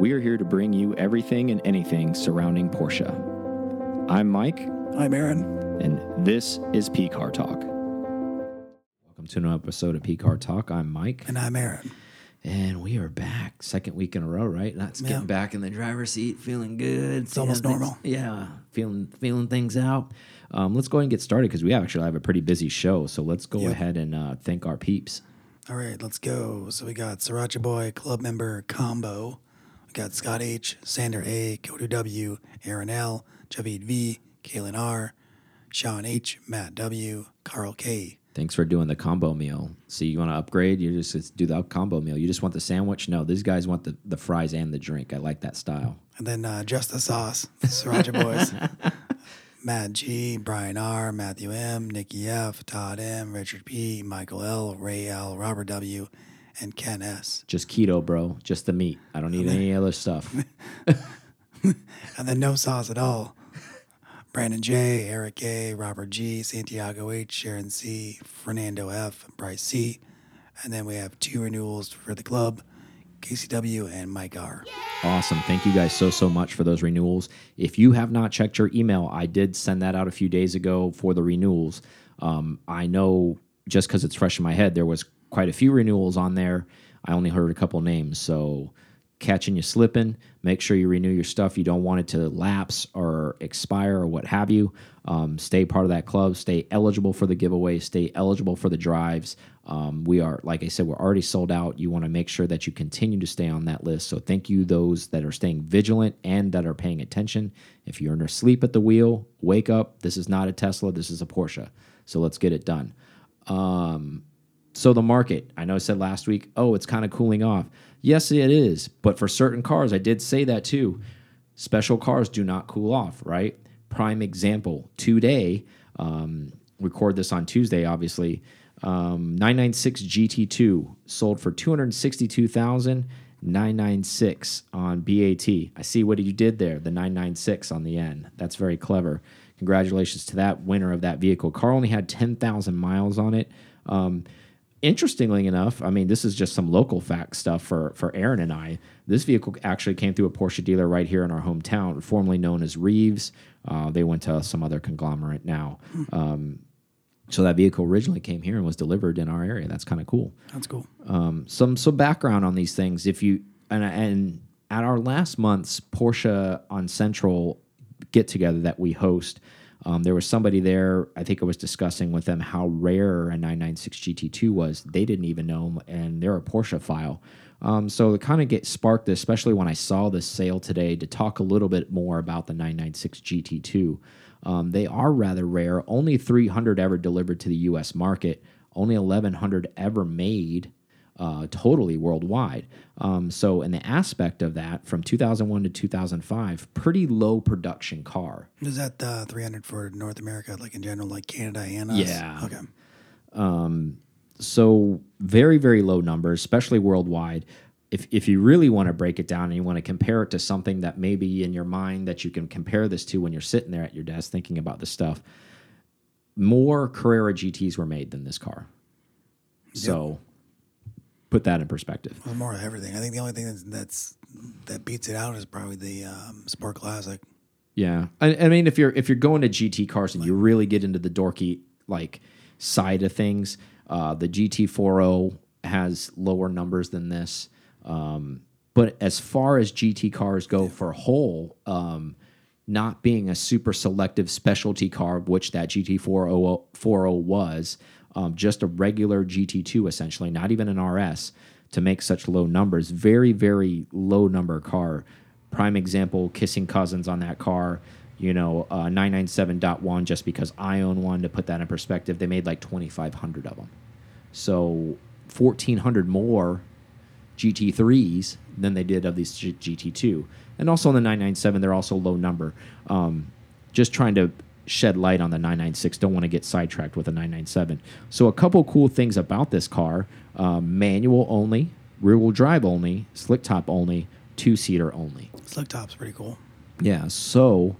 We are here to bring you everything and anything surrounding Porsche. I'm Mike, I'm Aaron. and this is P Car Talk. Welcome to another episode of P Car Talk. I'm Mike, And I'm Aaron. and we are back. Second week in a row, right? That's Yeah. getting back in the driver's seat, feeling good. It's almost normal. Yeah, feeling feeling things out. Um, let's go ahead and get started because we actually have a pretty busy show. So let's go Yep. ahead and uh, thank our peeps. All right, let's go. So we got Sriracha Boy, club member Combo. We got Scott H, Sander A, Kodu W, Aaron L, Javid V, Kaylin R, Sean H, Matt W, Carl K. Thanks for doing the combo meal. So you want to upgrade? You just just do the combo meal. You just want the sandwich? No, these guys want the, the fries and the drink. I like that style. And then uh, Just the Sauce, Sriracha Boys. Matt G, Brian R, Matthew M, Nikki F, Todd M, Richard P, Michael L, Ray L, Robert W, and Ken S. Just keto, bro. Just the meat. I don't need any other stuff. and then no sauce at all. Brandon J, Eric A, Robert G, Santiago H, Sharon C, Fernando F, Bryce C, and then we have two renewals for the club, KCW and Mike R. Awesome. Thank you guys so, so much for those renewals. If you have not checked your email, I did send that out a few days ago for the renewals. Um, I know just because it's fresh in my head, there was quite a few renewals on there. I only heard a couple names. So catching you slipping, make sure you renew your stuff. You don't want it to lapse or expire or what have you. Um, stay part of that club, stay eligible for the giveaway, stay eligible for the drives. Um, we are, like I said, we're already sold out. You want to make sure that you continue to stay on that list. So thank you, those that are staying vigilant and that are paying attention. If you're asleep at the wheel, wake up. This is not a Tesla, this is a Porsche. So let's get it done. Um, so the market, I know I said last week, oh, it's kind of cooling off. Yes, it is. But for certain cars, I did say that too. Special cars do not cool off, right? Prime example today, um, record this on Tuesday, obviously. Um, 996 GT2 sold for 262,996 on BAT. I see what you did there, the 996 on the end. That's very clever. Congratulations to that winner of that vehicle. Car only had 10,000 miles on it. Um, interestingly enough, I mean, this is just some local fact stuff for for Aaron and I. This vehicle actually came through a Porsche dealer right here in our hometown, formerly known as Reeves. Uh, they went to some other conglomerate now. Um, so that vehicle originally came here and was delivered in our area. That's kind of cool That's cool. um, some some background on these things. If you and, and at our last month's Porsche on Central get together that we host, um, there was somebody there. I think I was discussing with them how rare a 996 GT2 was. They didn't even know, and they're a Porsche file. Um, so it kind of get sparked, especially when I saw this sale today, to talk a little bit more about the 996 GT2. Um, they are rather rare. Only 300 ever delivered to the U.S. market. Only 1,100 ever made uh, totally worldwide. Um, so, in the aspect of that, from 2001 to 2005, pretty low production car. Is that uh, 300 for North America, like in general, like Canada and us? Yeah. Okay. So, very, very low numbers, especially worldwide. If, if you really want to break it down and you want to compare it to something that maybe in your mind that you can compare this to when you're sitting there at your desk thinking about this stuff, more Carrera GTs were made than this car. So, put that in perspective. Well, more of everything. I think the only thing that's, that's that beats it out is probably the um, Sport Classic. Yeah, I, I mean, if you're if you're going to GT cars and you really get into the dorky like side of things, uh, the GT40 has lower numbers than this. Um, but as far as GT cars go for whole, um, not being a super selective specialty car, which that GT40 40 was, um, just a regular GT2 essentially, not even an RS, to make such low numbers. Very, very low number car. Prime example, kissing cousins on that car. You know, uh, 997.1, just because I own one. To put that in perspective, they made like 2,500 of them. So 1,400 more GT3s than they did of these G GT2. And also on the 997, they're also low number. Um, just trying to shed light on the 996. Don't want to get sidetracked with a 997. So a couple cool things about this car: um, manual only, rear wheel drive only, slick top only, two seater only. Slick top's pretty cool. Yeah. So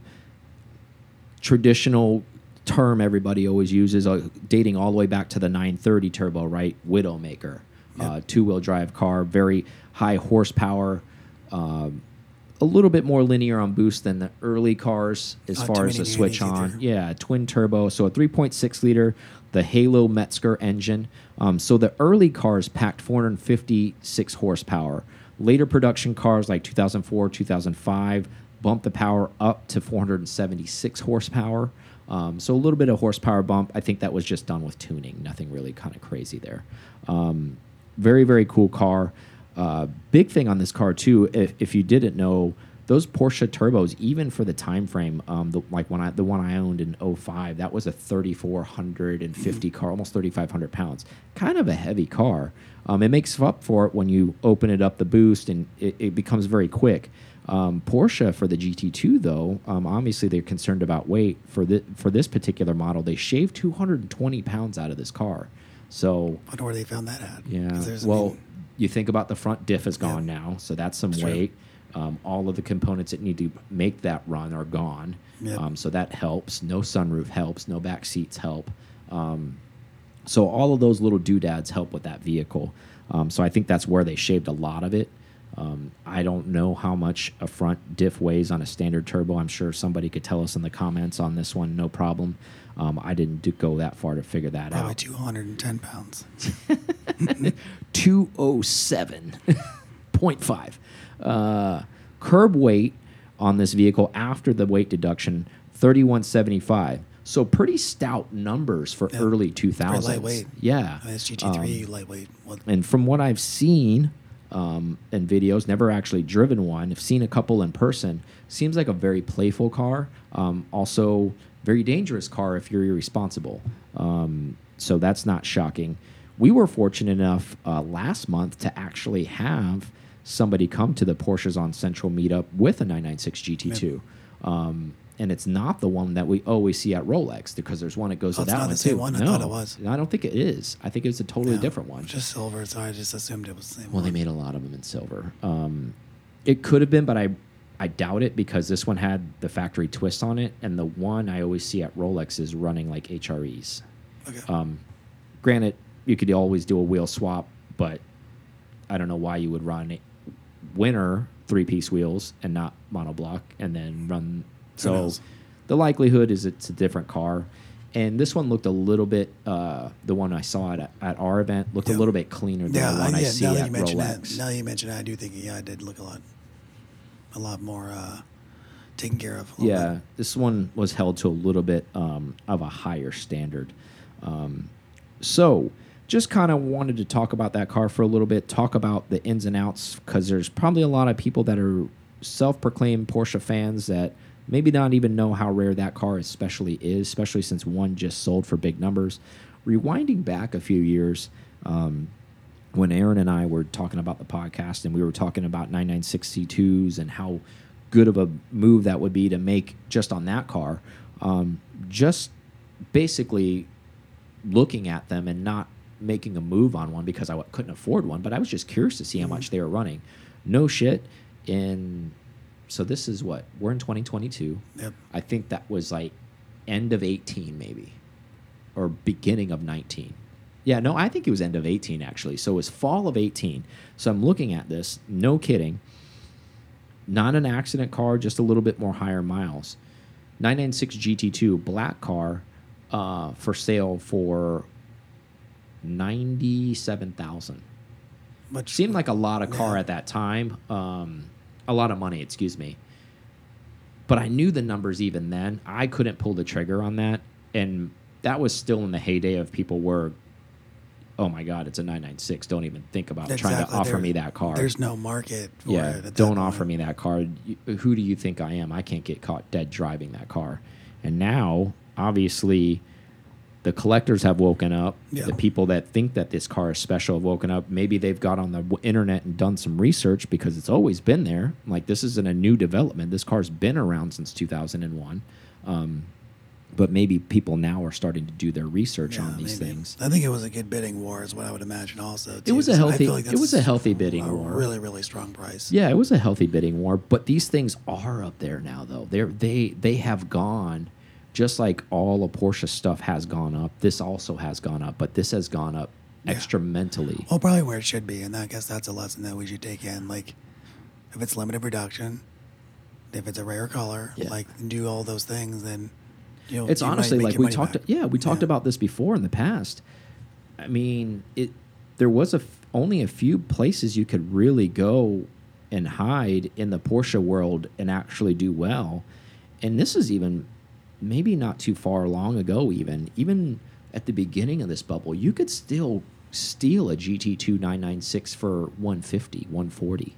traditional term everybody always uses, uh, dating all the way back to the 930 turbo, right? Widowmaker, uh, two wheel drive car, very high horsepower. Um, a little bit more linear on boost than the early cars as Not far as the switch on. either. Yeah, twin turbo, so a 3.6 liter, the Halo Mezger engine. Um, so the early cars packed 456 horsepower. Later production cars like 2004, 2005 bumped the power up to 476 horsepower. Um, so a little bit of horsepower bump. I think that was just done with tuning. Nothing really kind of crazy there. Um, very very cool car. Uh, big thing on this car too. If, if you didn't know, those Porsche turbos, even for the time frame, um, the, like when I the one I owned in 05, that was a 3450 car, almost 3500 pounds. Kind of a heavy car. Um, it makes up for it when you open it up the boost and it, it becomes very quick. Um, Porsche for the GT2 though, um, obviously they're concerned about weight. For the for this particular model, they shaved 220 pounds out of this car. So I wonder where they found that at. Yeah. I Well, mean, you think about the front diff is gone now, so that's some true. weight. Um, all of the components that need to make that run are gone. Yep. Um, so that helps. No sunroof helps. No back seats help. Um, so all of those little doodads help with that vehicle. Um, so I think that's where they shaved a lot of it. Um, I don't know how much a front diff weighs on a standard turbo. I'm sure somebody could tell us in the comments on this one. No problem. Um, I didn't do, go that far to figure that out. probably out. 210 pounds. 207.5. Uh, curb weight on this vehicle after the weight deduction, 3175. So pretty stout numbers for Yeah. early 2000s. lightweight. Yeah. I mean, it's GT3 Um, lightweight. Well, and from what I've seen um, in videos, never actually driven one. I've seen a couple in person. Seems like a very playful car. Um, also, very dangerous car if you're irresponsible. Um, so that's not shocking. We were fortunate enough uh, last month to actually have somebody come to the Porsches on Central meetup with a 996 GT2. And it's not the one that we always see at Rolex because there's one that goes Oh, with that not one the same too. one? I no, thought it was. I don't think it is. I think it's a totally different one. Just silver, so I just assumed it was the same Well, they made a lot of them in silver. Um, it could have been, but I I doubt it because this one had the factory twist on it, and the one I always see at Rolex is running like HREs. Okay. Um, granted, you could always do a wheel swap, but I don't know why you would run winter three piece wheels and not monoblock, and then run. So the likelihood is it's a different car. And this one looked a little bit. Uh, the one I saw at at our event looked Yeah. a little bit cleaner than yeah, the one I, I, yeah see now that at you mention Rolex. that, now that you mention that, I do think yeah, it did look a lot, a lot more uh, taken care of. Yeah, bit. this one was held to a little bit um, of a higher standard. Um, so, just kind of wanted to talk about that car for a little bit, talk about the ins and outs, because there's probably a lot of people that are self proclaimed Porsche fans that maybe not even know how rare that car especially is, especially since one just sold for big numbers. Rewinding back a few years, um, when Aaron and I were talking about the podcast and we were talking about 996C2s and how good of a move that would be to make just on that car, um, just basically looking at them and not making a move on one because I couldn't afford one, but I was just curious to see how much they were running. No shit. In so this is what we're in 2022. Yep. I think that was like end of 18 maybe or beginning of 19. Yeah, no, I think it was end of 18 actually. So it was fall of 18. So I'm looking at this, no kidding. Not an accident car, just a little bit more higher miles. 996 GT2 black car uh, for sale for 97,000 Much seemed like a lot of car Yeah. at that time um, a lot of money excuse me. But i knew the numbers even then. I couldn't pull the trigger on that. And that was still in the heyday of people were oh my god it's a 996 don't even think about trying to offer There- me that car There's no market for yeah don't offer me that car who do you think i am? I can't get caught dead driving that car. And now obviously the collectors have woken up Yeah. the people that think that this car is special have woken up maybe they've got on the internet and done some research because it's always been there like this isn't a new development this car's been around since 2001 um, but maybe people now are starting to do their research Yeah, on these maybe. things I think it was a good bidding war, is what I would imagine. Also, It was a healthy- feel like it was a healthy bidding a war. Really, really strong price. Yeah, it was a healthy bidding war, but these things are up there now though. They're they they have gone just like all of Porsche stuff has gone up. This also has gone up, but this has gone up Yeah. extramentally. Well, probably where it should be, and I guess that's a lesson that we should take in. Like, if it's limited production, if it's a rare color, Yeah. like do all those things, then you know it's you honestly like we talked back. yeah we talked Yeah. about this before in the past i mean it there was a only a few places you could really go and hide in the porsche world and actually do well and this is even maybe not too far long ago even even at the beginning of this bubble you could still steal a gt2 996 for 150 140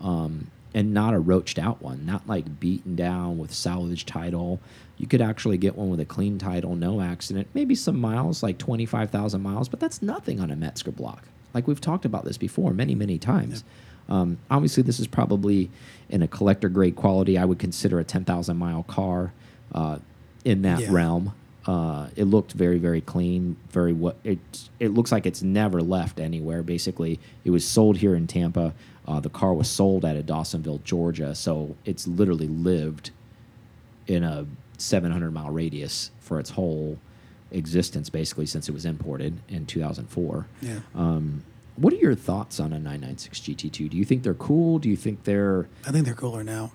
um, and not a roached out one, not like beaten down with salvage title. You could actually get one with a clean title, no accident, maybe some miles, like 25,000 miles, but that's nothing on a Mezger block. Like we've talked about this before many, many times. Um, obviously, this is probably in a collector grade quality. I would consider a 10,000 mile car uh, in that Yeah. realm. Uh, it looked very, very clean. Very what it it looks like it's never left anywhere. Basically, it was sold here in Tampa. Uh, the car was sold out of Dawsonville, Georgia, so it's literally lived in a 700 mile radius for its whole existence, basically since it was imported in 2004. Yeah. Um, what are your thoughts on a 996 GT2? Do you think they're cool? Do you think they're I think they're cooler now.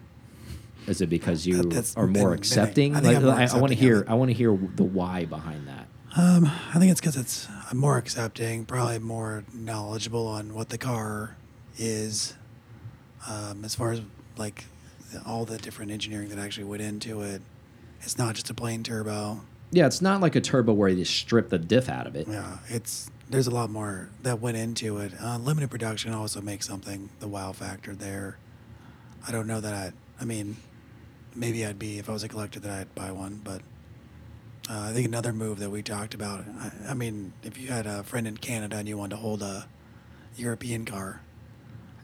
Is it because you That- are more been- accepting? I think Like, I'm I, want to hear. I want to hear the why behind that. Um, I think it's because it's I'm more accepting, probably more knowledgeable on what the car is, um, as far as like the, all the different engineering that actually went into it. It's not just a plain turbo. Yeah, it's not like a turbo where you strip the diff out of it. Yeah, it's there's a lot more that went into it. Uh, limited production also makes something the wow factor there. I don't know that I. I mean, maybe I'd be if I was a collector that I'd buy one, but uh, I think another move that we talked about. I, I mean, if you had a friend in Canada and you wanted to hold a European car,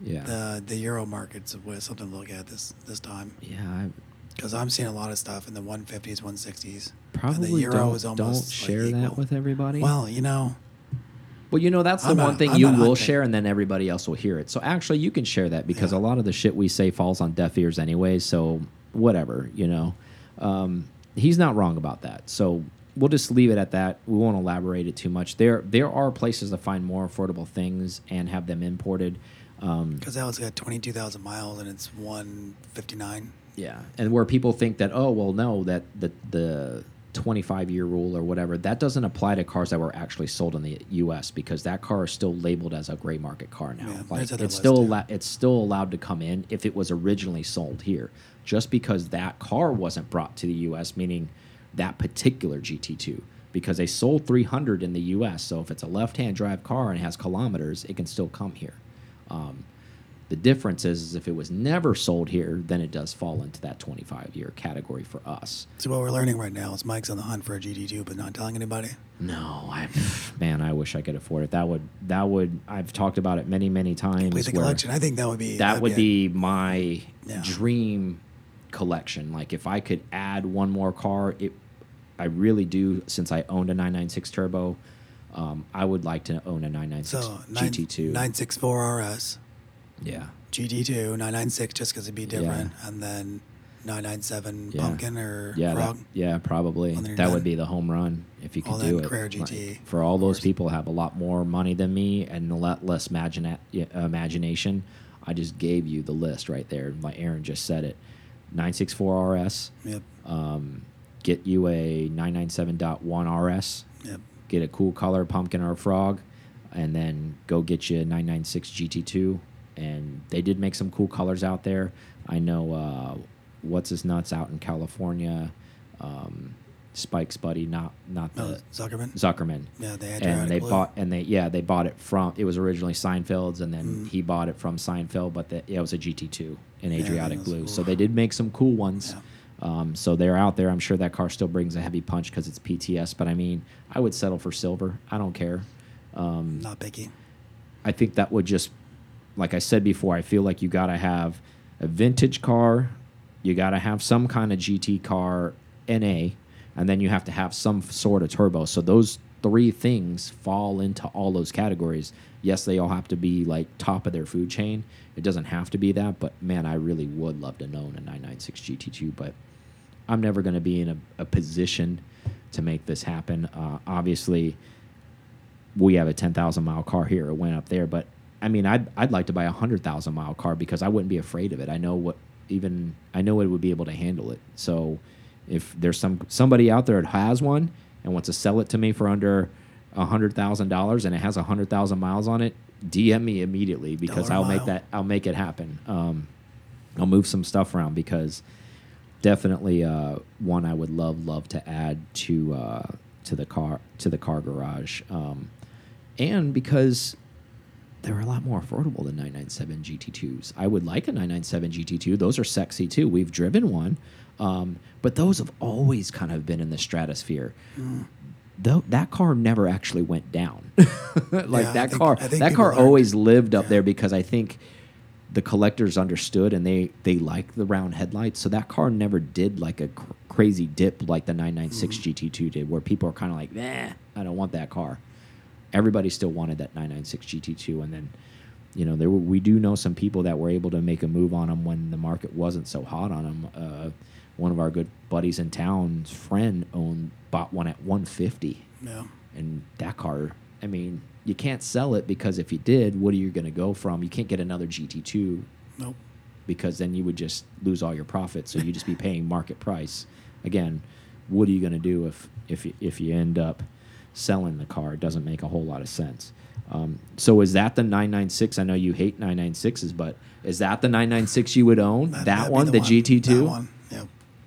Yeah, the the Euro market's was something to look at this this time yeah. Because I'm seeing a lot of stuff in the 150s, 160s. probably and the Euro don't, is don't almost like, share that with everybody. Well, you know, Well, you know, that's the I'm one not- thing I'm you will share, and then everybody else will hear it. So actually, you can share that because Yeah. a lot of the shit we say falls on deaf ears anyway. So whatever, you know, um, he's not wrong about that. So we'll just leave it at that. We won't elaborate it too much. There, there are places to find more affordable things and have them imported. Um, Because that one's got 22,000 miles and it's 159. Yeah, and where people think that oh well no that the the 25 year rule or whatever that doesn't apply to cars that were actually sold in the U.S. because that car is still labeled as a gray market car now. Yeah, like it's still lists, too. allo- it's still allowed to come in if it was originally sold here. Just because that car wasn't brought to the U.S. meaning that particular GT2 because they sold 300 in the U.S. So if it's a left hand drive car and has kilometers, it can still come here. Um, the difference is, is if it was never sold here, then it does fall into that 25 year category for us. So what we're learning right now is Mike's on the hunt for a GT2, but not telling anybody. No, I, man, I wish I could afford it. That would, that would, I've talked about it many, many times. Complete the collection. I think that would be that would a- be my Yeah. dream collection. Like if I could add one more car, it, I really do. Since I owned a 996 turbo, um, I would like to own a 996 so GT2. 964 RS, yeah, GT2, 996 just because it'd be different, and then 997 Yeah. Pumpkin or Yeah, that- yeah, probably. That would be the home run if you could do it. Carrera Like, for all those people who have a lot more money than me and a lot less imagina imagination, I just gave you the list right there. My Aaron just said it. 964 RS. Yep, Um, get you a 997.1 RS. yep. Get a cool color pumpkin or a frog, and then go get you a 996 GT2. And they did make some cool colors out there. I know uh, what's his nuts out in California. Um, Spike's buddy, not not the Zuckerman. Zuckerman. Yeah, they and they blue. bought and they yeah they bought it from it was originally Seinfeld's and then Mm. he bought it from Seinfeld but the, yeah, it was a GT2 in Adriatic was- blue so they did make some cool ones Yeah. um, so they're out there I'm sure that car still brings a heavy punch because it's PTS but I mean I would settle for silver I don't care um, Not picky. I think that would just, like I said before, I feel like you got to have a vintage car, you got to have some kind of GT car, NA, and then you have to have some sort of turbo. So those three things fall into all those categories. Yes, they all have to be like top of their food chain. It doesn't have to be that, but man, I really would love to own a 996 GT2, but I'm never going to be in a, a position to make this happen. Uh, obviously, we have a 10,000 mile car here. It went up there, but I mean, I'd, I'd like to buy a 100,000 mile car because I wouldn't be afraid of it. I know what even I know it would be able to handle it. So if there's some somebody out there that has one and wants to sell it to me for under hundred thousand dollars and it has a hundred thousand miles on it, DM me immediately because Dollar I'll make that I'll make it happen. Um, I'll move some stuff around because definitely uh, one I would love love to add to uh, to the car to the car garage, um, and because they're a lot more affordable than 997 GT2s. I would like a 997 GT2. Those are sexy too. We've driven one, um, but those have always kind of been in the stratosphere. Though that car never actually went down. like Yeah, that think- car, that car learned. always lived up there because I think the collectors understood and they they like the round headlights. So that car never did like a cr crazy dip like the 996 GT2 did, where people are kind of like, nah, I don't want that car. Everybody still wanted that 996 GT2, and then you know there were, we do know some people that were able to make a move on them when the market wasn't so hot on them. Uh, one of our good buddies in town's friend owned bought one at 150 Yeah. and that car i mean you can't sell it because if you did what are you going to go from? You can't get another gt2 Nope. because then you would just lose all your profits so you'd just be paying market price. Again what are you going to do if if you, if you end up selling the car? It doesn't make a whole lot of sense. Um, so is that the 996 i know you hate 996s but is that the 996 you would own? That, that'd be one the, gt2 That one. Yeah.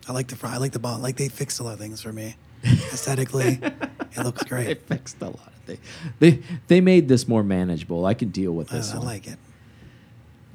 I like the front. I like the bond. Like they fixed a lot of things for me. Aesthetically, it looks great. they fixed a lot of things they they made this more manageable i can deal with I, this I one. like it.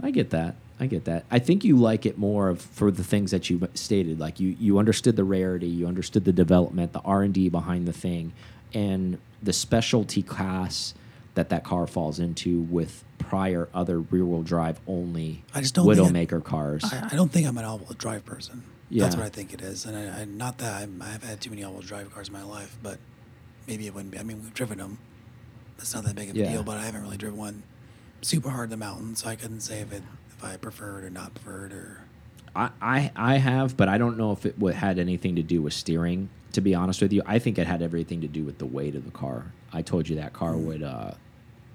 I get that. I get that. I think you like it more of, for the things that you stated. Like you, you understood the rarity, you understood the development, the R and D behind the thing, and the specialty class that that car falls into with prior other rear wheel drive only I just don't I- Widowmaker cars. I, I don't think I'm an all-wheel drive person. Yeah. That's what I think it is, and I, I not that I'm, I've had too many all-wheel drive cars in my life, but maybe it wouldn't be. I mean, we've driven them. That's not that big of a Yeah. deal, but I haven't really driven one super hard in the mountains, so I couldn't say if it if I preferred or not preferred or. I, I I have, but I don't know if it would, had anything to do with steering. To be honest with you, I think it had everything to do with the weight of the car. I told you that car would uh,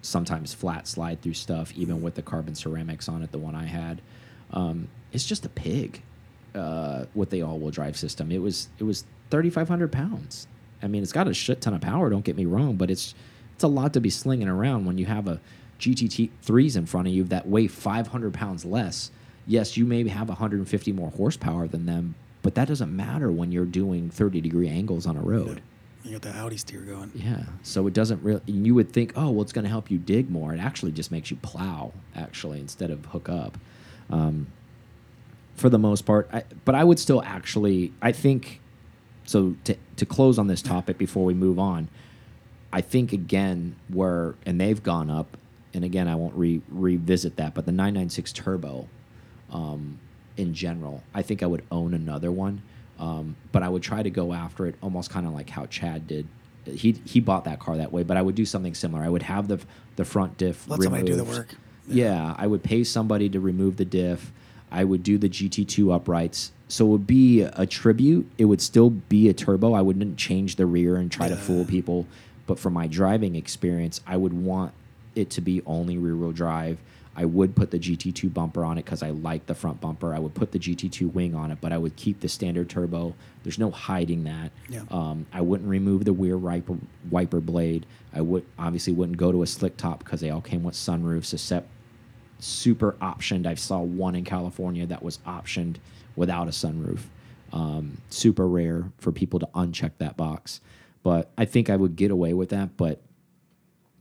sometimes flat slide through stuff, even with the carbon ceramics on it. The one I had, um, it's just a pig uh, with the all-wheel drive system. It was it was 3,500 pounds. I mean, it's got a shit ton of power. Don't get me wrong, but it's it's a lot to be slinging around when you have a GT threes in front of you that weigh 500 pounds less. Yes, you may have 150 more horsepower than them, but that doesn't matter when you're doing 30 degree angles on a road. You got the Audi steer going. Yeah. So it doesn't really. You would think, oh, well, it's going to help you dig more. It actually just makes you plow, actually, instead of hook up. Um, for the most part, I, but I would still actually. I think. So to to close on this topic before we move on, I think again where and they've gone up, and again I won't re revisit that, but the 996 Turbo, um, in general, I think I would own another one, um, but I would try to go after it almost kind of like how Chad did. He he bought that car that way, but I would do something similar. I would have the the front diff Let somebody do the removed. work. Yeah. I would pay somebody to remove the diff. I would do the GT2 uprights. So it would be a tribute. It would still be a turbo. I wouldn't change the rear and try to fool people. But for my driving experience, I would want it to be only rear wheel drive. I would put the GT2 bumper on it because I like the front bumper. I would put the GT2 wing on it, but I would keep the standard turbo. There's no hiding that. Yeah. Um, I wouldn't remove the rear wiper, wiper blade. I would obviously wouldn't go to a slick top because they all came with sunroofs, except super optioned. I saw one in California that was optioned without a sunroof. Um, super rare for people to uncheck that box. But I think I would get away with that. But,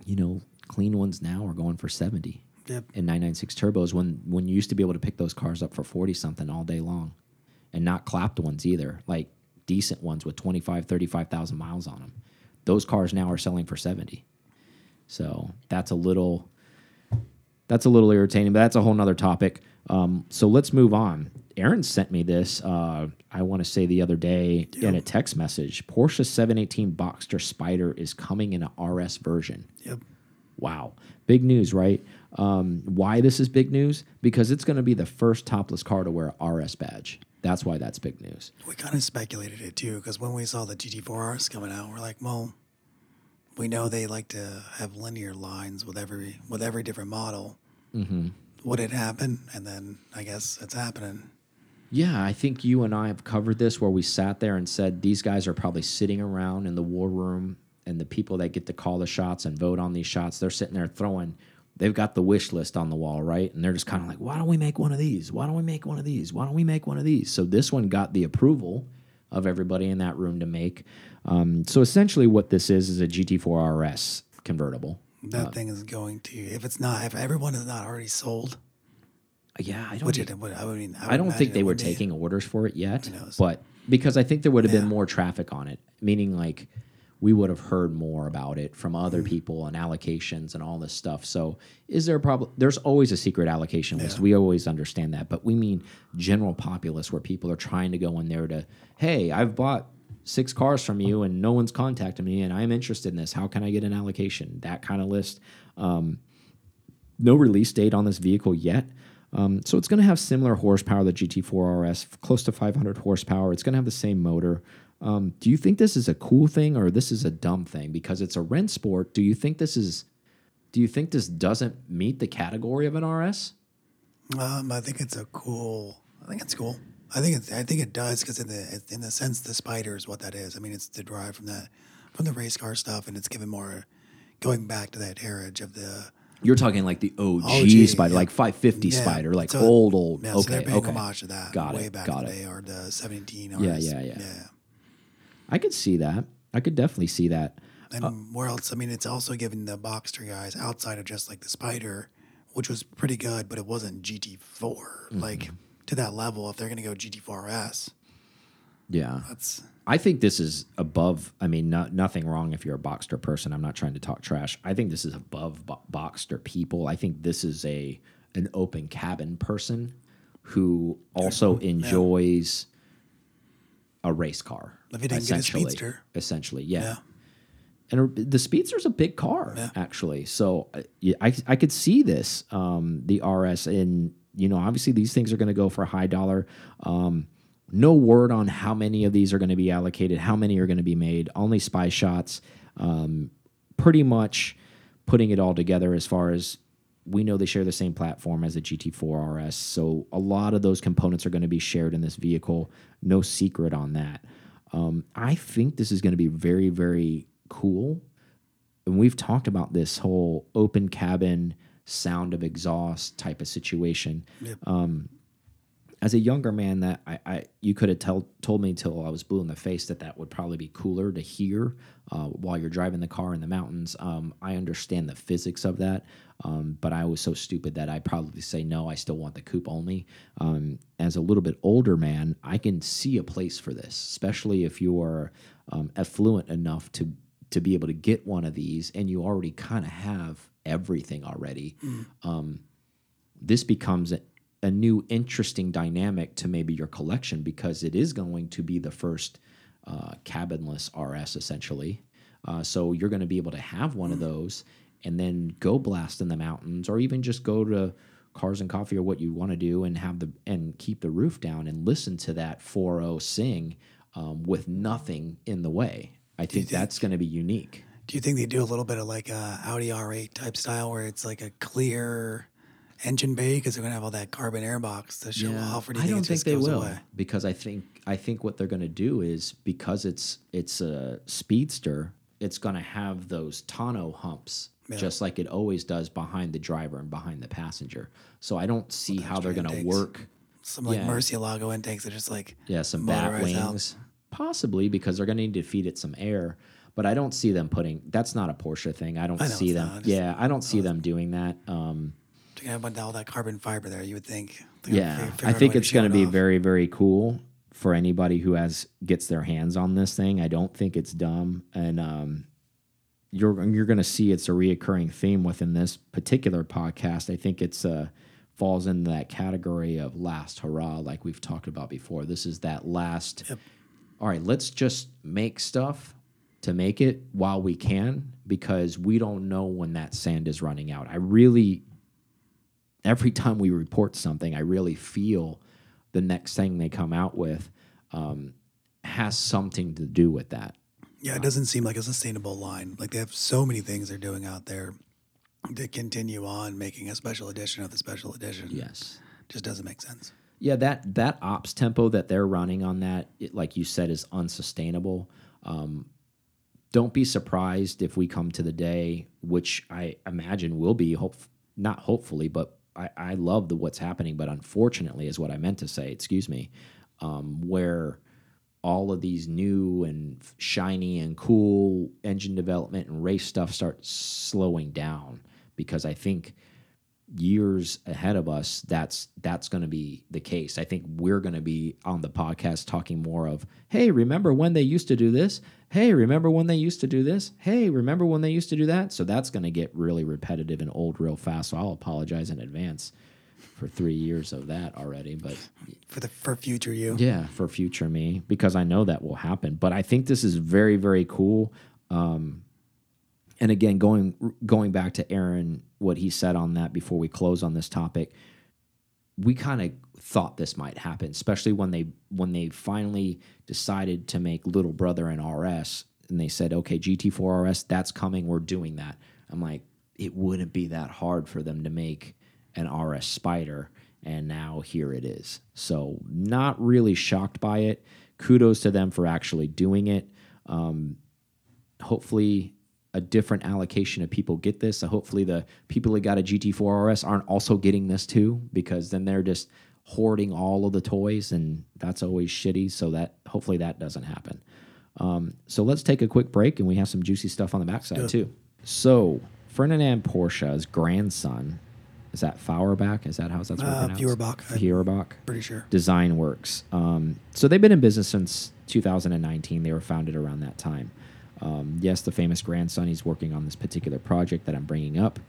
you know, clean ones now are going for 70 Yep. and 996 turbos when, when you used to be able to pick those cars up for 40 something all day long and not clapped ones either, like decent ones with 25, 35,000 miles on them. Those cars now are selling for 70. So that's a little that's a little irritating, but that's a whole nother topic. Um, so let's move on. Aaron sent me this. Uh, I want to say the other day in a text message. Porsche 718 Boxster Spyder is coming in a RS version. Yep. Wow, big news, right? Um, why this is big news? Because it's going to be the first topless car to wear a RS badge. That's why that's big news. We kind of speculated it too, because when we saw the GT4Rs coming out, we're like, well, we know they like to have linear lines with every with every different model. Mm-hmm. Would it happen? And then I guess it's happening. Yeah, I think you and I have covered this where we sat there and said these guys are probably sitting around in the war room and the people that get to call the shots and vote on these shots, they're sitting there throwing they've got the wish list on the wall, right? And they're just kind of like, why don't we make one of these? Why don't we make one of these? Why don't we make one of these? So this one got the approval of everybody in that room to make. Um, so essentially, what this is is a GT4 RS convertible. That thing is going to if it's not if everyone is not already sold, Yeah, I don't. which it I mean I, I don't think they were would be. taking orders for it yet, knows? but because I think there would have been more traffic on it, meaning like we would have heard more about it from other Mm-hmm. people and allocations and all this stuff. So, is there a problem? There's always a secret allocation list. Yeah. We always understand that, but we mean general populace where people are trying to go in there to, hey, I've bought six cars from you and no one's contacted me and I'm interested in this. How can I get an allocation? That kind of list. Um, no release date on this vehicle yet. Um, so it's going to have similar horsepower the GT4 RS, close to 500 horsepower. It's going to have the same motor. Um, do you think this is a cool thing or this is a dumb thing? Because it's a Rennsport. Do you think this is? Do you think this doesn't meet the category of an RS? Um, I think it's a cool. I think it's cool. I think it's. I think it does because in the in the sense the spider is what that is. I mean, it's derived from that from the race car stuff, and it's given more going back to that heritage of the You're talking like the OG, OG, Spyder, yeah. like 550 Yeah. Spyder, like So- old, old. yeah. so okay, they're paying okay. homage to that. Got way it, back got in the it. day, or the seventeen. Yeah, yeah, yeah. yeah. I could see that. I could definitely see that. And where else? I mean, it's also giving the Boxster guys outside of just like the Spyder, which was pretty good, but it wasn't GT4 Mm-hmm. like to that level. If they're gonna go GT4S, Yeah. that's I think this is above. I mean, no, nothing wrong if you're a Boxster person. I'm not trying to talk trash. I think this is above bo Boxster people. I think this is a an open cabin person who also enjoys a race car. If he didn't get a essentially. Speedster. essentially, yeah. yeah. And the Speedster's a big car, Yeah. actually. So uh, yeah, I I could see this, um, the RS, and you know, obviously these things are going to go for a high dollar. Um, no word on how many of these are going to be allocated, how many are going to be made. Only spy shots. Um, pretty much putting it all together as far as we know they share the same platform as the GT4 RS. So a lot of those components are going to be shared in this vehicle. No secret on that. Um, I think this is going to be very, very cool. And we've talked about this whole open cabin sound of exhaust type of situation. Um, as a younger man, that I, I you could have tell, told me till I was blue in the face that that would probably be cooler to hear uh, while you're driving the car in the mountains. Um, I understand the physics of that, um, but I was so stupid that I probably say no. I still want the coupe only. Um, as a little bit older man, I can see a place for this, especially if you are um, affluent enough to to be able to get one of these, and you already kind of have everything already this becomes a, a new interesting dynamic to maybe your collection because it is going to be the first uh, cabinless RS essentially. Uh, so you're going to be able to have one of those and then go blast in the mountains or even just go to cars and coffee or what you want to do and have the and keep the roof down and listen to that 4-0 sing um, with nothing in the way. I think that's going to be unique. Do you think they do a little bit of like a Audi R8 type style where it's like a clear engine bay because they're gonna have all that carbon air box to show off? Or do I think don't think they will away? because I think I think what they're going to do is because it's it's a speedster, it's going to have those tonneau humps just like it always does behind the driver and behind the passenger. So I don't see how they're going to work. Some like Yeah. Murcielago intakes that are just like Yeah, some bat motorized out. wings, possibly because they're going to need to feed it some air. But I don't see them putting. That's not a Porsche thing. I don't I see them. not, yeah, I don't see them doing that. Um, gonna have all that carbon fiber there. You would think. Yeah i think it's going to be off. very very cool for anybody who has gets their hands on this thing i don't think it's dumb and um, you're you're going to see it's a reoccurring theme within this particular podcast i think it's uh falls into that category of last hurrah like we've talked about before this is that last all right let's just make stuff to make it while we can because we don't know when that sand is running out i really every time we report something, I really feel the next thing they come out with um, has something to do with that. Yeah, it doesn't seem like a sustainable line. Like they have so many things they're doing out there to continue on making a special edition of the special edition. Yes. just doesn't make sense. Yeah, that that ops tempo that they're running on that, it, like you said, is unsustainable. Um, don't be surprised if we come to the day, which I imagine will be hope not hopefully, but I, I love the what's happening, but unfortunately is what I meant to say. Excuse me, um, where all of these new and shiny and cool engine development and race stuff starts slowing down because I think years ahead of us that's that's going to be the case. I think we're going to be on the podcast talking more of hey remember when they used to do this? Hey remember when they used to do this? Hey remember when they used to do that? So that's going to get really repetitive and old real fast so i'll apologize in advance for three years of that already but for the for future you. yeah for future me because i know that will happen. But i think this is very very cool. Um, and again going going back to aaron what he said on that before we close on this topic we kind of thought this might happen especially when they when they finally decided to make little brother an rs and they said okay gt4 rs that's coming. We're doing that. I'm like it wouldn't be that hard for them to make an rs spider and now here it is. So not really shocked by it. Kudos to them for actually doing it. Um, hopefully a different allocation of people get this. So hopefully the people that got a GT4 RS aren't also getting this too, because then they're just hoarding all of the toys, and that's always shitty. So that hopefully that doesn't happen. Um, so let's take a quick break, and we have some juicy stuff on the backside too. So Ferdinand Porsche's grandson is that Feuerbach? Is that how that's Uh, pronounced? Feuerbach. I'm pretty sure. Design Works. Um, so they've been in business since 2019. They were founded around that time. Um, yes, the famous grandson, he's working on this particular project that I'm bringing up.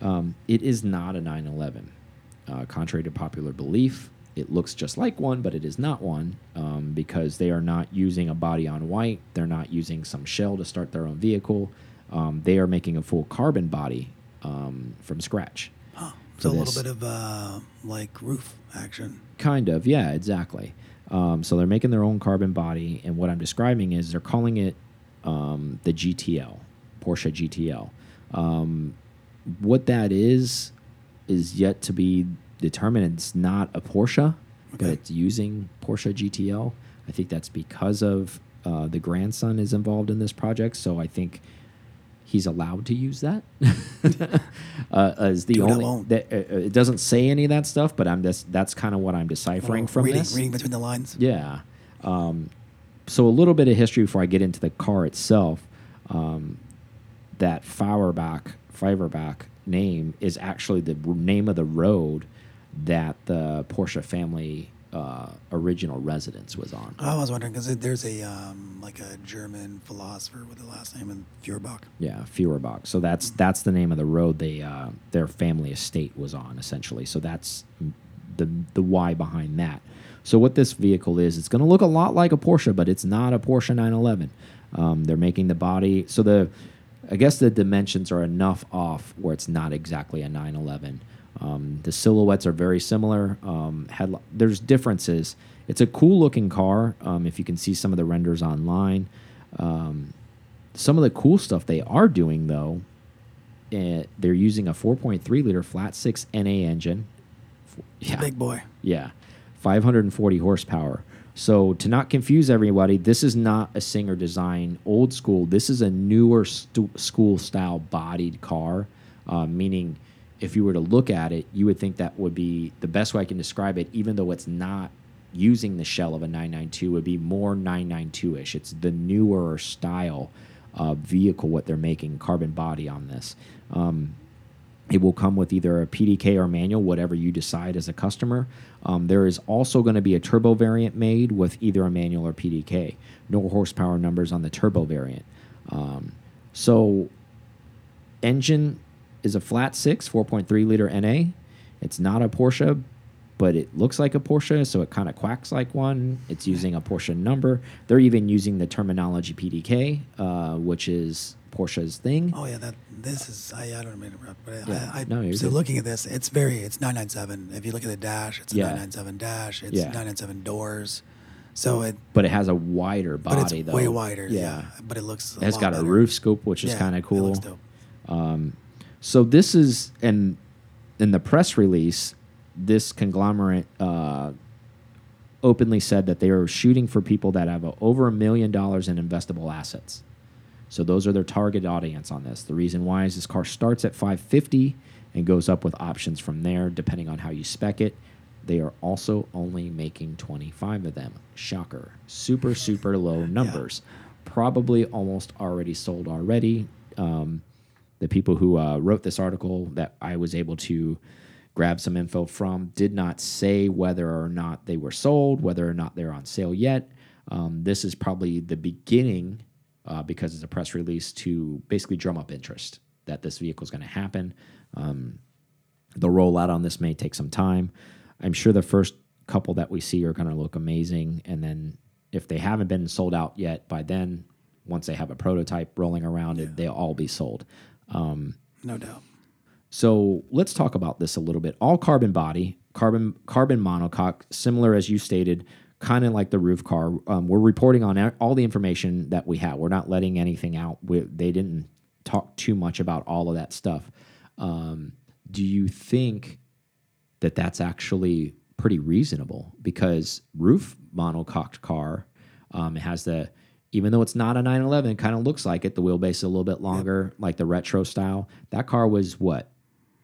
Um, it is not a 911. Uh, contrary to popular belief, it looks just like one, but it is not one um, because they are not using a body on white. They're not using some shell to start their own vehicle. Um, they are making a full carbon body um, from scratch. Huh. So a little bit of uh, like roof action. Kind of, yeah, exactly. Um, so they're making their own carbon body, and what I'm describing is they're calling it um, the GTL, Porsche GTL. Um, what that is is yet to be determined. It's not a Porsche, but Okay. it's using Porsche GTL. I think that's because of uh, the grandson is involved in this project. So I think he's allowed to use that. uh, as the Dude, only that, uh, uh, it doesn't say any of that stuff, but I'm just that's kind of what I'm deciphering Well, from reading, this. reading between the lines. Yeah. Um, so a little bit of history before I get into the car itself. Um, that Feuerbach, Feuerbach name is actually the name of the road that the Porsche family uh, original residence was on. I was wondering because there's a um, like a German philosopher with the last name of Feuerbach. Yeah, Feuerbach. So that's that's the name of the road they uh, their family estate was on essentially. So that's the the why behind that. So what this vehicle is, it's going to look a lot like a Porsche, but it's not a Porsche 911. Um, they're making the body so the I guess the dimensions are enough off where it's not exactly a 911. Um, the silhouettes are very similar. Um, there's differences. It's a cool looking car. Um, if you can see some of the renders online, um, some of the cool stuff they are doing though, eh, they're using a 4.3 liter flat six NA engine. Yeah, Big boy. yeah, 540 horsepower. So to not confuse everybody, this is not a Singer design old school. This is a newer school style bodied car, uh, meaning if you were to look at it, you would think that would be the best way I can describe it, even though it's not using the shell of a 992, would be more 992 ish. It's the newer style uh, vehicle, what they're making, carbon body on this. Um, it will come with either a PDK or manual, whatever you decide as a customer. Um, there is also going to be a turbo variant made with either a manual or PDK. No horsepower numbers on the turbo variant. Um, so, engine is a flat six, 4.3 liter NA. It's not a Porsche, but it looks like a Porsche, so it kind of quacks like one. It's using a Porsche number. They're even using the terminology PDK, uh, which is Porsche's thing. Oh yeah, that this is I, I don't mean to interrupt, but Yeah, I, I no, you're so good. looking at this, it's very it's 997. If you look at the dash, it's a Yeah. 997 dash. It's Yeah. 997 doors. So it but it has a wider but body it's though. way wider. Yeah. but it looks. It has got a roof scoop, which is kind of it cool. looks dope. So this is and in the press release, this conglomerate uh, openly said that they are shooting for people that have over a million dollars in investable assets. So those are their target audience on this. The reason why is this car starts at 550 and goes up with options from there depending on how you spec it. They are also only making 25 of them. Shocker. Super super low numbers. Probably almost already sold already. Um, the people who uh, wrote this article that I was able to grab some info from did not say whether or not they were sold, whether or not they're on sale yet. Um, this is probably the beginning, uh, because it's a press release, to basically drum up interest that this vehicle is going to happen. Um, the rollout on this may take some time. I'm sure the first couple that we see are going to look amazing. And then if they haven't been sold out yet, by then, once they have a prototype rolling around, yeah. they'll all be sold. Um, no doubt. So let's talk about this a little bit. All carbon body, carbon carbon monocoque, similar as you stated, kind of like the RUF car. Um, we're reporting on all the information that we have. We're not letting anything out. We, they didn't talk too much about all of that stuff. Um, do you think that that's actually pretty reasonable? Because RUF monocoqued car um, it has the even though it's not a 911, it kind of looks like it. The wheelbase is a little bit longer, yep. like the retro style. That car was what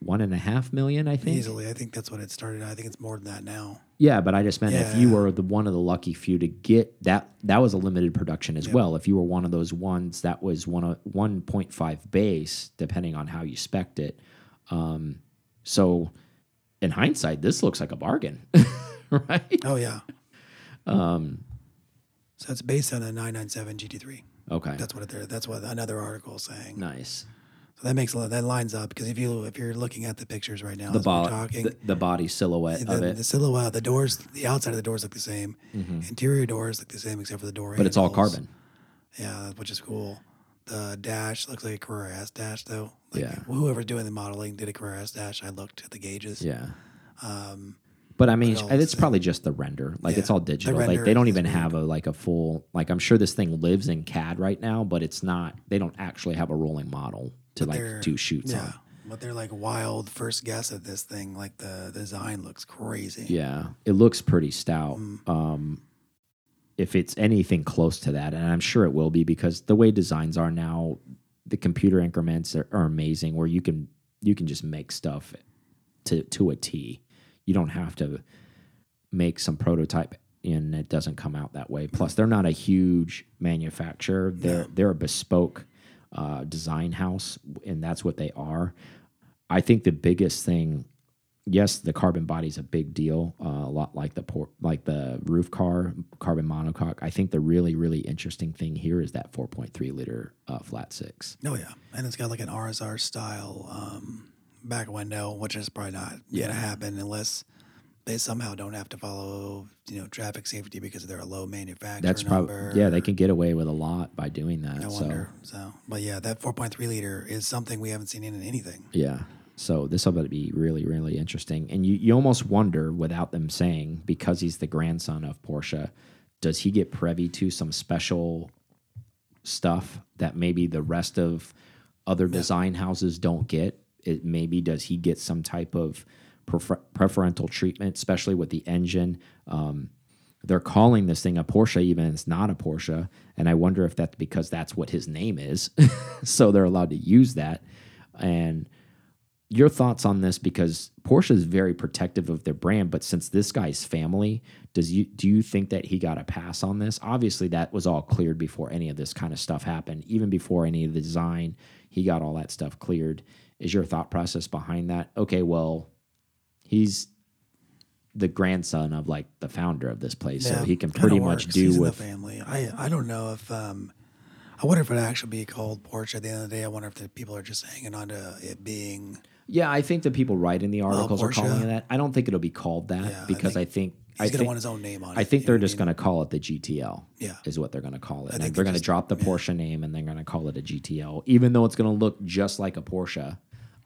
one and a half million, I think. Easily, I think that's what it started. I think it's more than that now. Yeah, but I just meant yeah. if you were the one of the lucky few to get that, that was a limited production as yep. well. If you were one of those ones that was one of one point five base, depending on how you spec'd it. Um, so, in hindsight, this looks like a bargain, right? Oh yeah. Um, so it's based on a 997 GT3. Okay. That's what it, that's what another article is saying. Nice. So that makes a lot, that lines up because if you if you're looking at the pictures right now, the body, the, the, body silhouette the, of it, the silhouette, the doors, the outside of the doors look the same, mm -hmm. interior doors look the same except for the door. But it's all carbon. Yeah, which is cool. The dash looks like a Carrera S dash though. Like yeah. Whoever's doing the modeling did a Carrera S dash. I looked at the gauges. Yeah. Um, but I mean, it's probably just the render. Like yeah, it's all digital. The like they don't even have a like a full like I'm sure this thing lives in CAD right now, but it's not. They don't actually have a rolling model to but like do shoots yeah. on. But they're like wild first guess at this thing. Like the design looks crazy. Yeah, it looks pretty stout. Mm. Um, if it's anything close to that, and I'm sure it will be because the way designs are now, the computer increments are, are amazing. Where you can you can just make stuff to to a T you don't have to make some prototype and it doesn't come out that way. Plus, they're not a huge manufacturer. They're they're a bespoke uh, design house, and that's what they are. I think the biggest thing, yes, the carbon body is a big deal, uh, a lot like the port, like the RUF car carbon monocoque. I think the really really interesting thing here is that 4.3 liter uh, flat six. Oh yeah, and it's got like an RSR style. Um back window, which is probably not yeah. going to happen unless they somehow don't have to follow, you know, traffic safety because they're a low manufacturer That's probably yeah. They can get away with a lot by doing that. I so. wonder. So, but yeah, that 4.3 liter is something we haven't seen in anything. Yeah. So this will be really, really interesting. And you, you almost wonder, without them saying, because he's the grandson of Porsche, does he get privy to some special stuff that maybe the rest of other design houses don't get? It maybe does he get some type of prefer preferential treatment, especially with the engine. Um, they're calling this thing a Porsche, even it's not a Porsche, and I wonder if that's because that's what his name is, so they're allowed to use that. And your thoughts on this because Porsche is very protective of their brand, but since this guy's family, does you do you think that he got a pass on this? Obviously, that was all cleared before any of this kind of stuff happened. Even before any of the design, he got all that stuff cleared is your thought process behind that? Okay, well, he's the grandson of like the founder of this place, yeah, so he can pretty much do he's with the family. I I don't know if um, I wonder if it actually be called Porsche at the end of the day. I wonder if the people are just hanging on to it being. Yeah, I think the people writing the articles are calling it that. I don't think it'll be called that yeah, because I think, I think he's gonna want his own name on I it. I think they're just going to call it the GTL. Yeah, is what they're going to call it. And they're going to drop the Porsche name and they're going to call it a GTL, even though it's going to look just like a Porsche.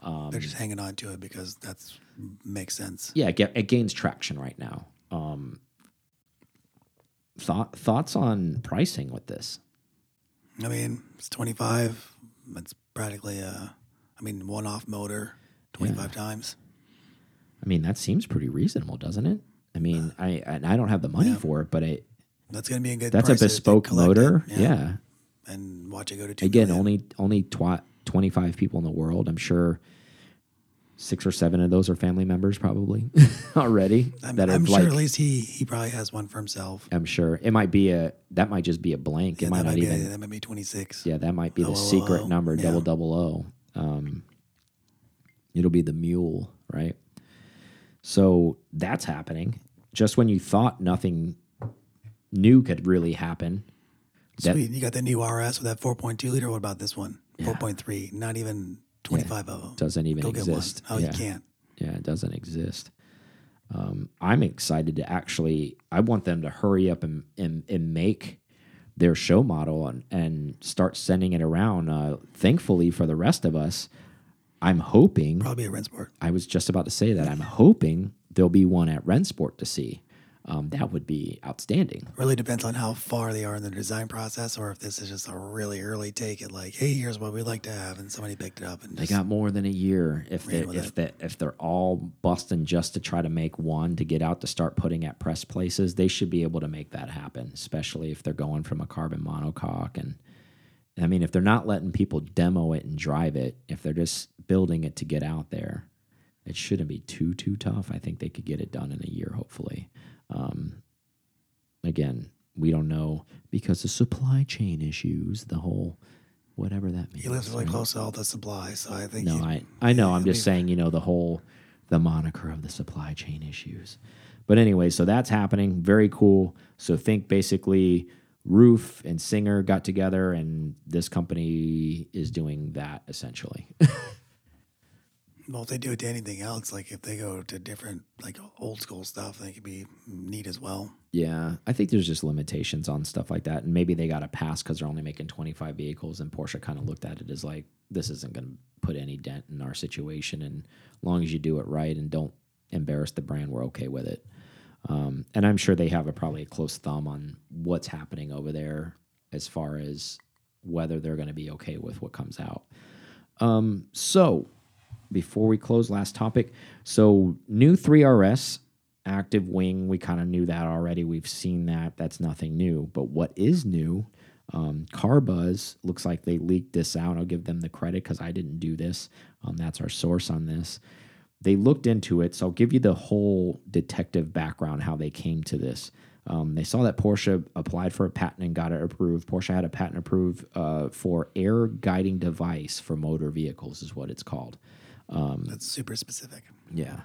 Um, They're just hanging on to it because that's makes sense. Yeah, it, it gains traction right now. Um, thought thoughts on pricing with this? I mean, it's twenty five. It's practically a, I mean, one off motor, twenty five yeah. times. I mean, that seems pretty reasonable, doesn't it? I mean, I and I don't have the money Yeah. for it, but I, That's going to be a good. that's a price to- to bespoke it. motor. Yeah. and watch it go to two. Again, million. only only twi 25 people in the world. I'm sure six or seven of those are family members probably already. I'm, that I'm like, sure at least he he probably has one for himself. I'm sure it might be a that might just be a blank. Yeah, it might that not might be even. that might be 26. Yeah, that might be the secret number, yeah. double double O. Um, it'll be the mule, right? So that's happening. Just when you thought nothing new could really happen, that- Sweet. You got the new RS with that 4.2 liter. What about this one? 4.3. Not even 25 of them. doesn't even Go exist. Oh, yeah. you can't. Yeah, it doesn't exist. Um, I'm excited to actually. I want them to hurry up and and, and make their show model and, and start sending it around. Uh, thankfully for the rest of us, I'm hoping. Probably a Rennsport. I was just about to say that. I'm hoping there'll be one at Rennsport to see. Um, that would be outstanding. Really depends on how far they are in the design process, or if this is just a really early take at like, hey, here's what we'd like to have, and somebody picked it up and They just, got more than a year. If they if they if they're all busting just to try to make one to get out to start putting at press places, they should be able to make that happen. Especially if they're going from a carbon monocoque and I mean if they're not letting people demo it and drive it, if they're just building it to get out there, it shouldn't be too too tough. I think they could get it done in a year, hopefully. Um, again, we don't know because of supply chain issues. The whole whatever that means. he lives really right? close to all the supply, so I think No, I I know. I'm just saying, you know, the whole the moniker of the supply chain issues. But anyway, so that's happening. Very cool. So think basically RUF and Singer got together and this company is doing that essentially. Well, if they do it to anything else, like if they go to different, like old school stuff, they could be neat as well. yeah, I think there's just limitations on stuff like that. And maybe they got a pass because they're only making 25 vehicles. And Porsche kind of looked at it as like, this isn't going to put any dent in our situation. And long as you do it right and don't embarrass the brand, we're okay with it. Um, and I'm sure they have a probably a close thumb on what's happening over there as far as whether they're going to be okay with what comes out. Um, so before we close, last topic. So new 3RS active wing, we kind of knew that already. We've seen that. That's nothing new. But what is new? Um, Carbuzz looks like they leaked this out. I'll give them the credit because I didn't do this. Um, that's our source on this. They looked into it, so I'll give you the whole detective background how they came to this. Um, they saw that Porsche applied for a patent and got it approved. Porsche had a patent approved uh, for air guiding device for motor vehicles, is what it's called. That's super specific. Yeah.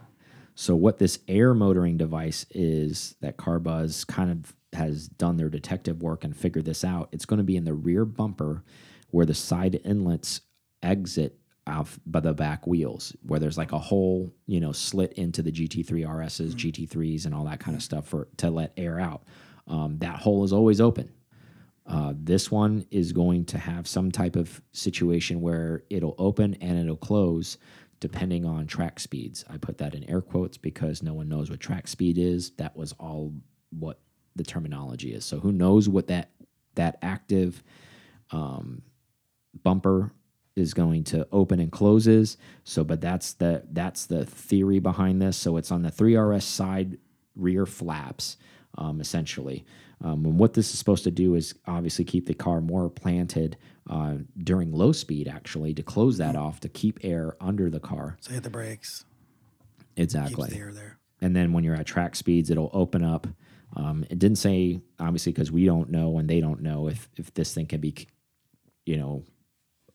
So what this air motoring device is that Carbuzz kind of has done their detective work and figured this out. It's going to be in the rear bumper where the side inlets exit off by the back wheels, where there's like a hole, you know, slit into the GT3 RSs, GT3s, and all that kind of stuff for to let air out. Um, that hole is always open. Uh, this one is going to have some type of situation where it'll open and it'll close depending on track speeds. I put that in air quotes because no one knows what track speed is. That was all what the terminology is. So who knows what that that active um, bumper is going to open and closes. So, but that's the that's the theory behind this. So it's on the 3RS side rear flaps, um, essentially. Um, and what this is supposed to do is obviously keep the car more planted uh, during low speed, actually, to close that off to keep air under the car. So hit the brakes, keeps Exactly the air there. and then when you're at track speeds, it'll open up. Um, it didn't say obviously because we don't know and they don't know if if this thing can be, you know,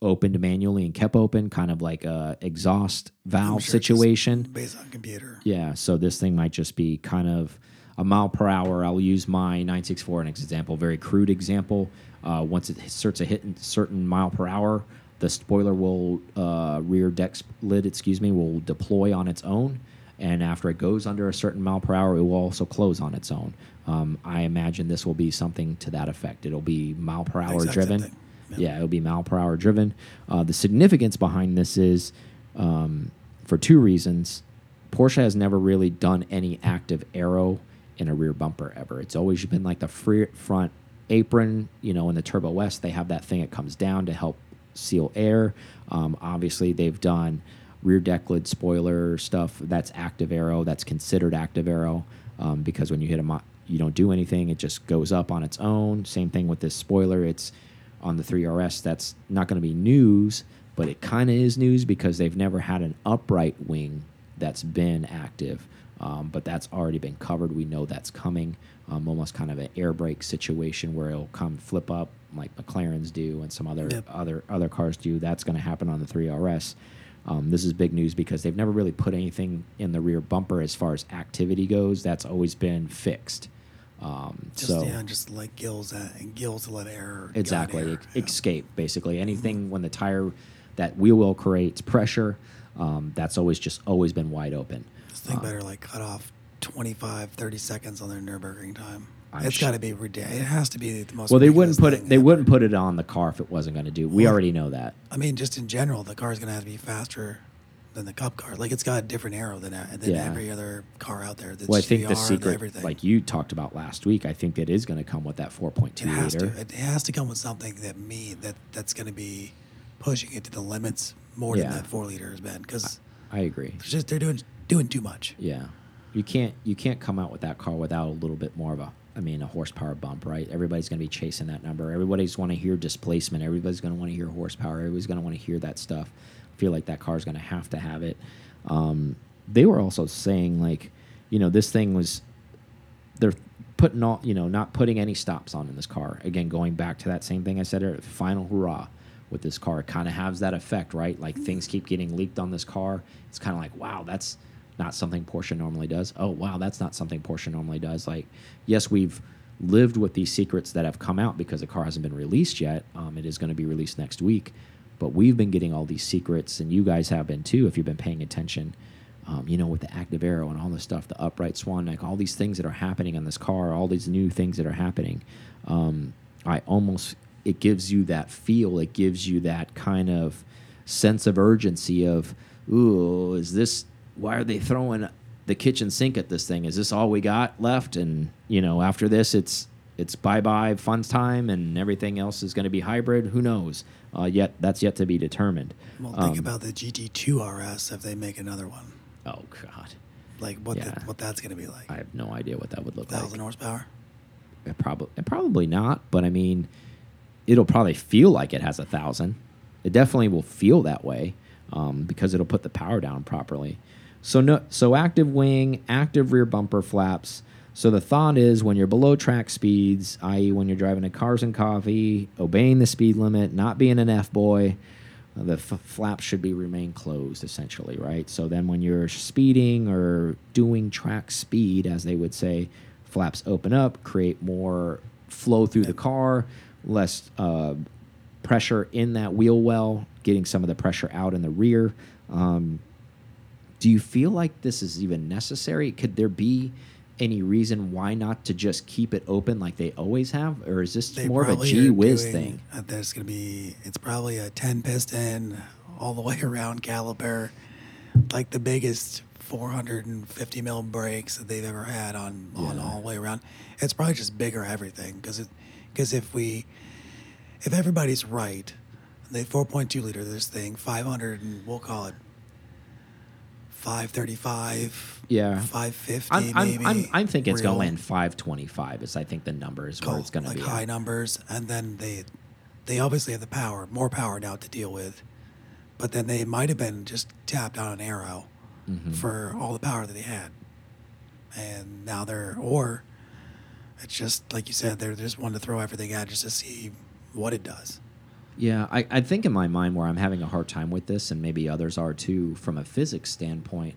opened manually and kept open, kind of like a exhaust valve sure situation. Based on computer. Yeah, so this thing might just be kind of a mile per hour. I'll use my 964 as an example, very crude example. Uh, once it starts a hit in certain mile per hour, the spoiler will uh, rear deck lid, excuse me, will deploy on its own, and after it goes under a certain mile per hour, it will also close on its own. Um, I imagine this will be something to that effect. It'll be mile per hour Exact same driven. thing. Yeah. it'll be mile per hour driven. Uh, the significance behind this is um, for two reasons. Porsche has never really done any active aero in a rear bumper ever. It's always been like the free front apron. You know, in the Turbo S, they have that thing that comes down to help seal air. Um, obviously, they've done rear deck lid spoiler stuff. That's active aero. That's considered active aero. um, because when you hit a you don't do anything, it just goes up on its own. Same thing with this spoiler. It's on the 3RS. That's not going to be news, but it kind of is news because they've never had an upright wing that's been active. Um, but that's already been covered. We know that's coming. Um, almost kind of an air brake situation where it'll come flip up like McLarens do and some other Yep. other other cars do. That's going to happen on the 3RS. Um, this is big news because they've never really put anything in the rear bumper as far as activity goes. That's always been fixed. Um, Just so yeah, just like gills uh, and gills to let air exactly air. Yeah. escape basically anything when the tire that wheel well creates pressure um, that's always just always been wide open Uh, better like cut off 25, 30 seconds on their Nurburgring time. I'm it's sh- got to be ridiculous. It has to be the most. well they wouldn't put it they ever. wouldn't put it on the car if it wasn't going to do we Well- already know that I mean, just in general, the car's going to have to be faster than the Cup car. Like it's got a different aero than than Yeah. every other car out there. That's well i think the GR, secret everything. like you talked about last week i think it is going to come with that 4.2 it has liter to. It has to come with something that me that that's going to be pushing it to the limits more Yeah. than that four liter has been because i agree just they're doing doing too much. Yeah, you can't you can't come out with that car without a little bit more of a I mean a horsepower bump, right? Everybody's going to be chasing that number. Everybody's want to hear displacement. Everybody's going to want to hear horsepower. Everybody's going to want to hear that stuff. I feel like that car is going to have to have it. Um, they were also saying like, you know, this thing was they're putting all you know not putting any stops on in this car. Again, going back to that same thing I said earlier, final hurrah with this car. It kind of has that effect, right? Like things keep getting leaked on this car. It's kind of like, wow, that's not something Porsche normally does. Oh, wow, that's not something Porsche normally does. Like, yes, we've lived with these secrets that have come out because the car hasn't been released yet. Um, it is going to be released next week. But we've been getting all these secrets, and you guys have been too, if you've been paying attention. Um, you know, with the active aero and all this stuff, the upright swan neck, all these things that are happening on this car, all these new things that are happening. Um, I almost, it gives you that feel, it gives you that kind of sense of urgency of, ooh, is this, why are they throwing the kitchen sink at this thing? Is this all we got left? And, you know, after this, it's, it's bye bye fun time and everything else is going to be hybrid. Who knows? Uh, yet that's yet to be determined. Well, think Um, about the GT2 RS if they make another one. Oh God, Like what Yeah. the, what that's going to be like. I have no idea what that would look Thousand like. horsepower. Probably, probably not. But I mean, it'll probably feel like it has a thousand. It definitely will feel that way um, because it'll put the power down properly. So no, so active wing, active rear bumper flaps. So the thought is when you're below track speeds, i.e., when you're driving a cars and coffee, obeying the speed limit, not being an f boy, the flaps should be remain closed essentially, right? So then when you're speeding or doing track speed, as they would say, flaps open up, create more flow through the car, less uh, pressure in that wheel well, getting some of the pressure out in the rear. Um, do you feel like this is even necessary? Could there be any reason why not to just keep it open like they always have, or is this They more of a gee whiz doing- thing? uh, There's going to be, it's probably a 10 piston all the way around caliper, like the biggest 450 mil brakes that they've ever had on, on all the way around. It's probably just bigger everything because it, because if we, if everybody's right, the 4.2 liter this thing, 500 and we'll call it 535, Yeah. 550 I'm, I'm, maybe. I'm, I'm thinking it's going to land 525 is I think the number is where it's going to be. high at. numbers, and then they they obviously have the power, more power now to deal with, but then they might have been just tapped on an aero Mm-hmm. for all the power that they had, and now they're or it's just like you said, they're just wanting to throw everything at just to see what it does. Yeah, I, I think in my mind where I'm having a hard time with this, and maybe others are too, from a physics standpoint,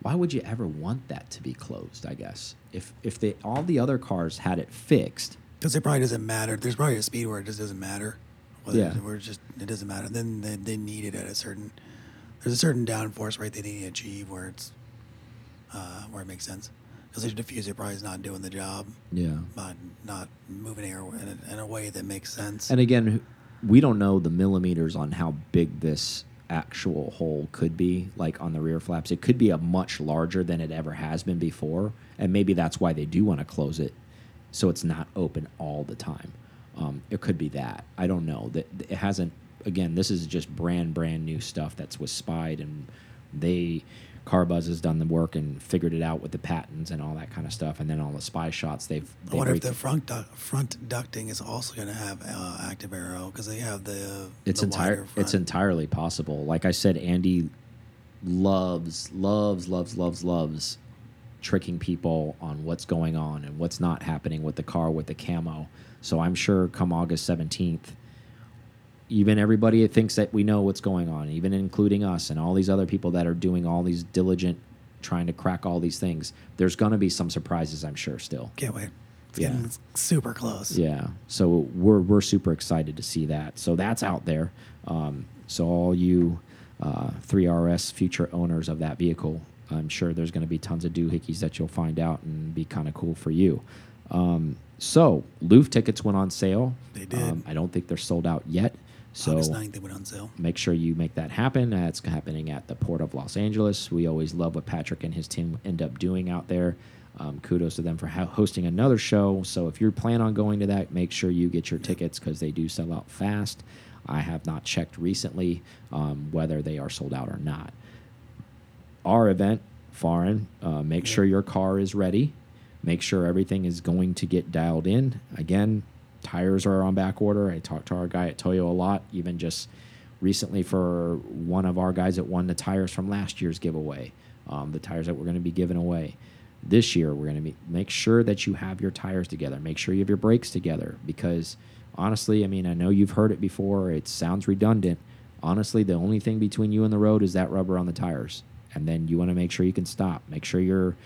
why would you ever want that to be closed? I guess if if they all the other cars had it fixed, Because it probably doesn't matter. There's probably a speed where it just doesn't matter. Whether Yeah. Where it just it doesn't matter. Then they, they need it at a certain. There's a certain downforce rate they need to achieve where it's, uh, where it makes sense. Because the diffuser probably is not doing the job, yeah. not not moving air in a, in a way that makes sense. And again, we don't know the millimeters on how big this actual hole could be, like on the rear flaps. It could be a much larger than it ever has been before, and maybe that's why they do want to close it, so it's not open all the time. Um, it could be that I don't know that it hasn't. Again, this is just brand brand new stuff that's was spied, and they Carbuzz has done the work and figured it out with the patents and all that kind of stuff, and then all the spy shots they've. I wonder if the front du front ducting is also going to have uh, active aero because they have the it's the entire it's entirely possible. Like I said, Andy loves loves loves loves loves tricking people on what's going on and what's not happening with the car with the camo. So I'm sure come August 17th, even everybody thinks that we know what's going on, even including us and all these other people that are doing all these diligent trying to crack all these things. There's going to be some surprises, I'm sure still. Can't wait. It's Yeah. getting super close. Yeah. So we're we're super excited to see that. So that's out there. Um, so all you uh, 3RS future owners of that vehicle, I'm sure there's going to be tons of doohickeys that you'll find out and be kind of cool for you. Um, so Luft tickets went on sale. They did. Um, I don't think they're sold out yet. So August 9th they went on sale. make sure you make that happen. That's happening at the Port of Los Angeles. We always love what Patrick and his team end up doing out there. Um, kudos to them for hosting another show. So if you plan on going to that, make sure you get your tickets because they do sell out fast. I have not checked recently um, whether they are sold out or not. Our event, foreign, uh, make sure your car is ready. Make sure everything is going to get dialed in. Again, tires are on back order. I talk to our guy at Toyo a lot, even just recently for one of our guys that won the tires from last year's giveaway, um, the tires that we're going to be giving away. This year, we're going to make sure that you have your tires together. Make sure you have your brakes together because honestly, I mean, I know you've heard it before. It sounds redundant. Honestly, the only thing between you and the road is that rubber on the tires. And then you want to make sure you can stop. Make sure you're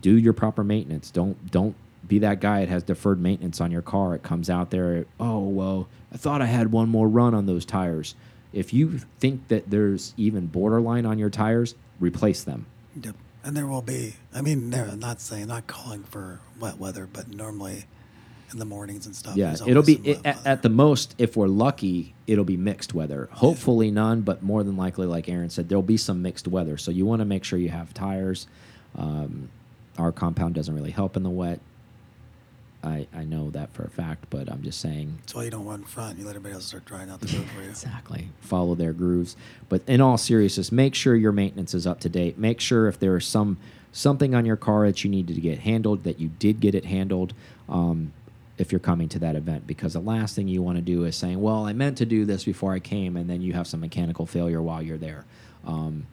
do your proper maintenance. Don't don't be that guy that has deferred maintenance on your car. It comes out there, oh well, I thought I had one more run on those tires. If you think that there's even borderline on your tires, replace them. Yep. And there will be. I mean, they're not saying, not calling for wet weather, but normally in the mornings and stuff. Yeah, it'll be it, at, at the most if we're lucky, it'll be mixed weather. Hopefully none, but more than likely, like Aaron said, there'll be some mixed weather. So you want to make sure you have tires. Um, our compound doesn't really help in the wet. I I know that for a fact, but I'm just saying That's why you don't run front. You let everybody else start drying out the road for you. Exactly. Follow their grooves. But in all seriousness, make sure your maintenance is up to date. Make sure if there is some something on your car that you needed to get handled, that you did get it handled. Um, if you're coming to that event, because the last thing you want to do is saying, "Well, I meant to do this before I came," and then you have some mechanical failure while you're there. Um,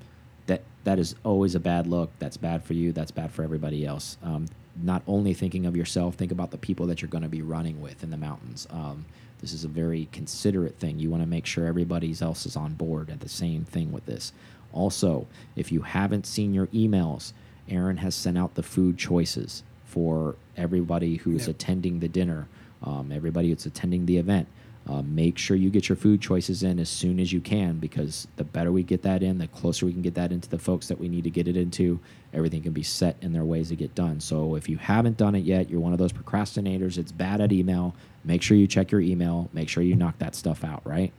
that that is always a bad look. That's bad for you. That's bad for everybody else. Um, not only thinking of yourself, think about the people that you're going to be running with in the mountains. Um, this is a very considerate thing. You want to make sure everybody else is on board at the same thing with this. Also, if you haven't seen your emails, Aaron has sent out the food choices for everybody who is Yep. attending the dinner, um, everybody that's attending the event. Uh, make sure you get your food choices in as soon as you can because the better we get that in, the closer we can get that into the folks that we need to get it into. Everything can be set in their ways to get done. So if you haven't done it yet, you're one of those procrastinators. It's bad at email. Make sure you check your email. Make sure you knock that stuff out. Right?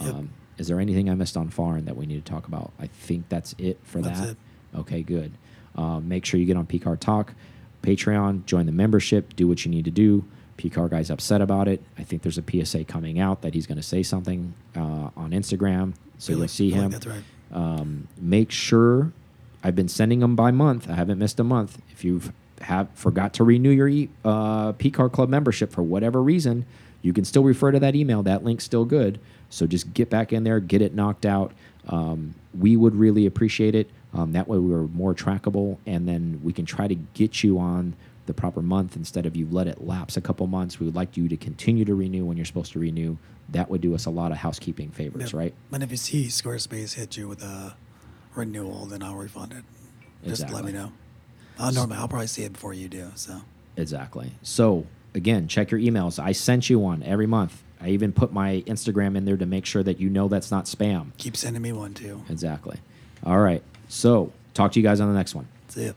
Yep. Um, is there anything I missed on foreign that we need to talk about? I think that's it for That's that. it. Okay, good. Um, make sure you get on PCAR Talk, Patreon, join the membership, do what you need to do. PCAR guy's upset about it. I think there's a PSA coming out that he's going to say something uh, on Instagram, so you'll like- see feel like him. that's right. Um, make sure I've been sending them by month. I haven't missed a month. If you've have forgot to renew your e uh, PCAR Club membership for whatever reason, you can still refer to that email. That link's still good. So just get back in there, get it knocked out. Um, we would really appreciate it. Um, that way, we are more trackable, and then we can try to get you on the proper month instead of you let it lapse a couple months. We would like you to continue to renew when you're supposed to renew. That would do us a lot of housekeeping favors, right? And if you see Squarespace hit you with a renewal, then I'll refund it. Just let me know. I'll normally I'll probably see it before you do. So Exactly. So again, check your emails. I sent you one every month. I even put my Instagram in there to make sure that you know that's not spam. keep sending me one too. Exactly. All right. So talk to you guys on the next one. See it.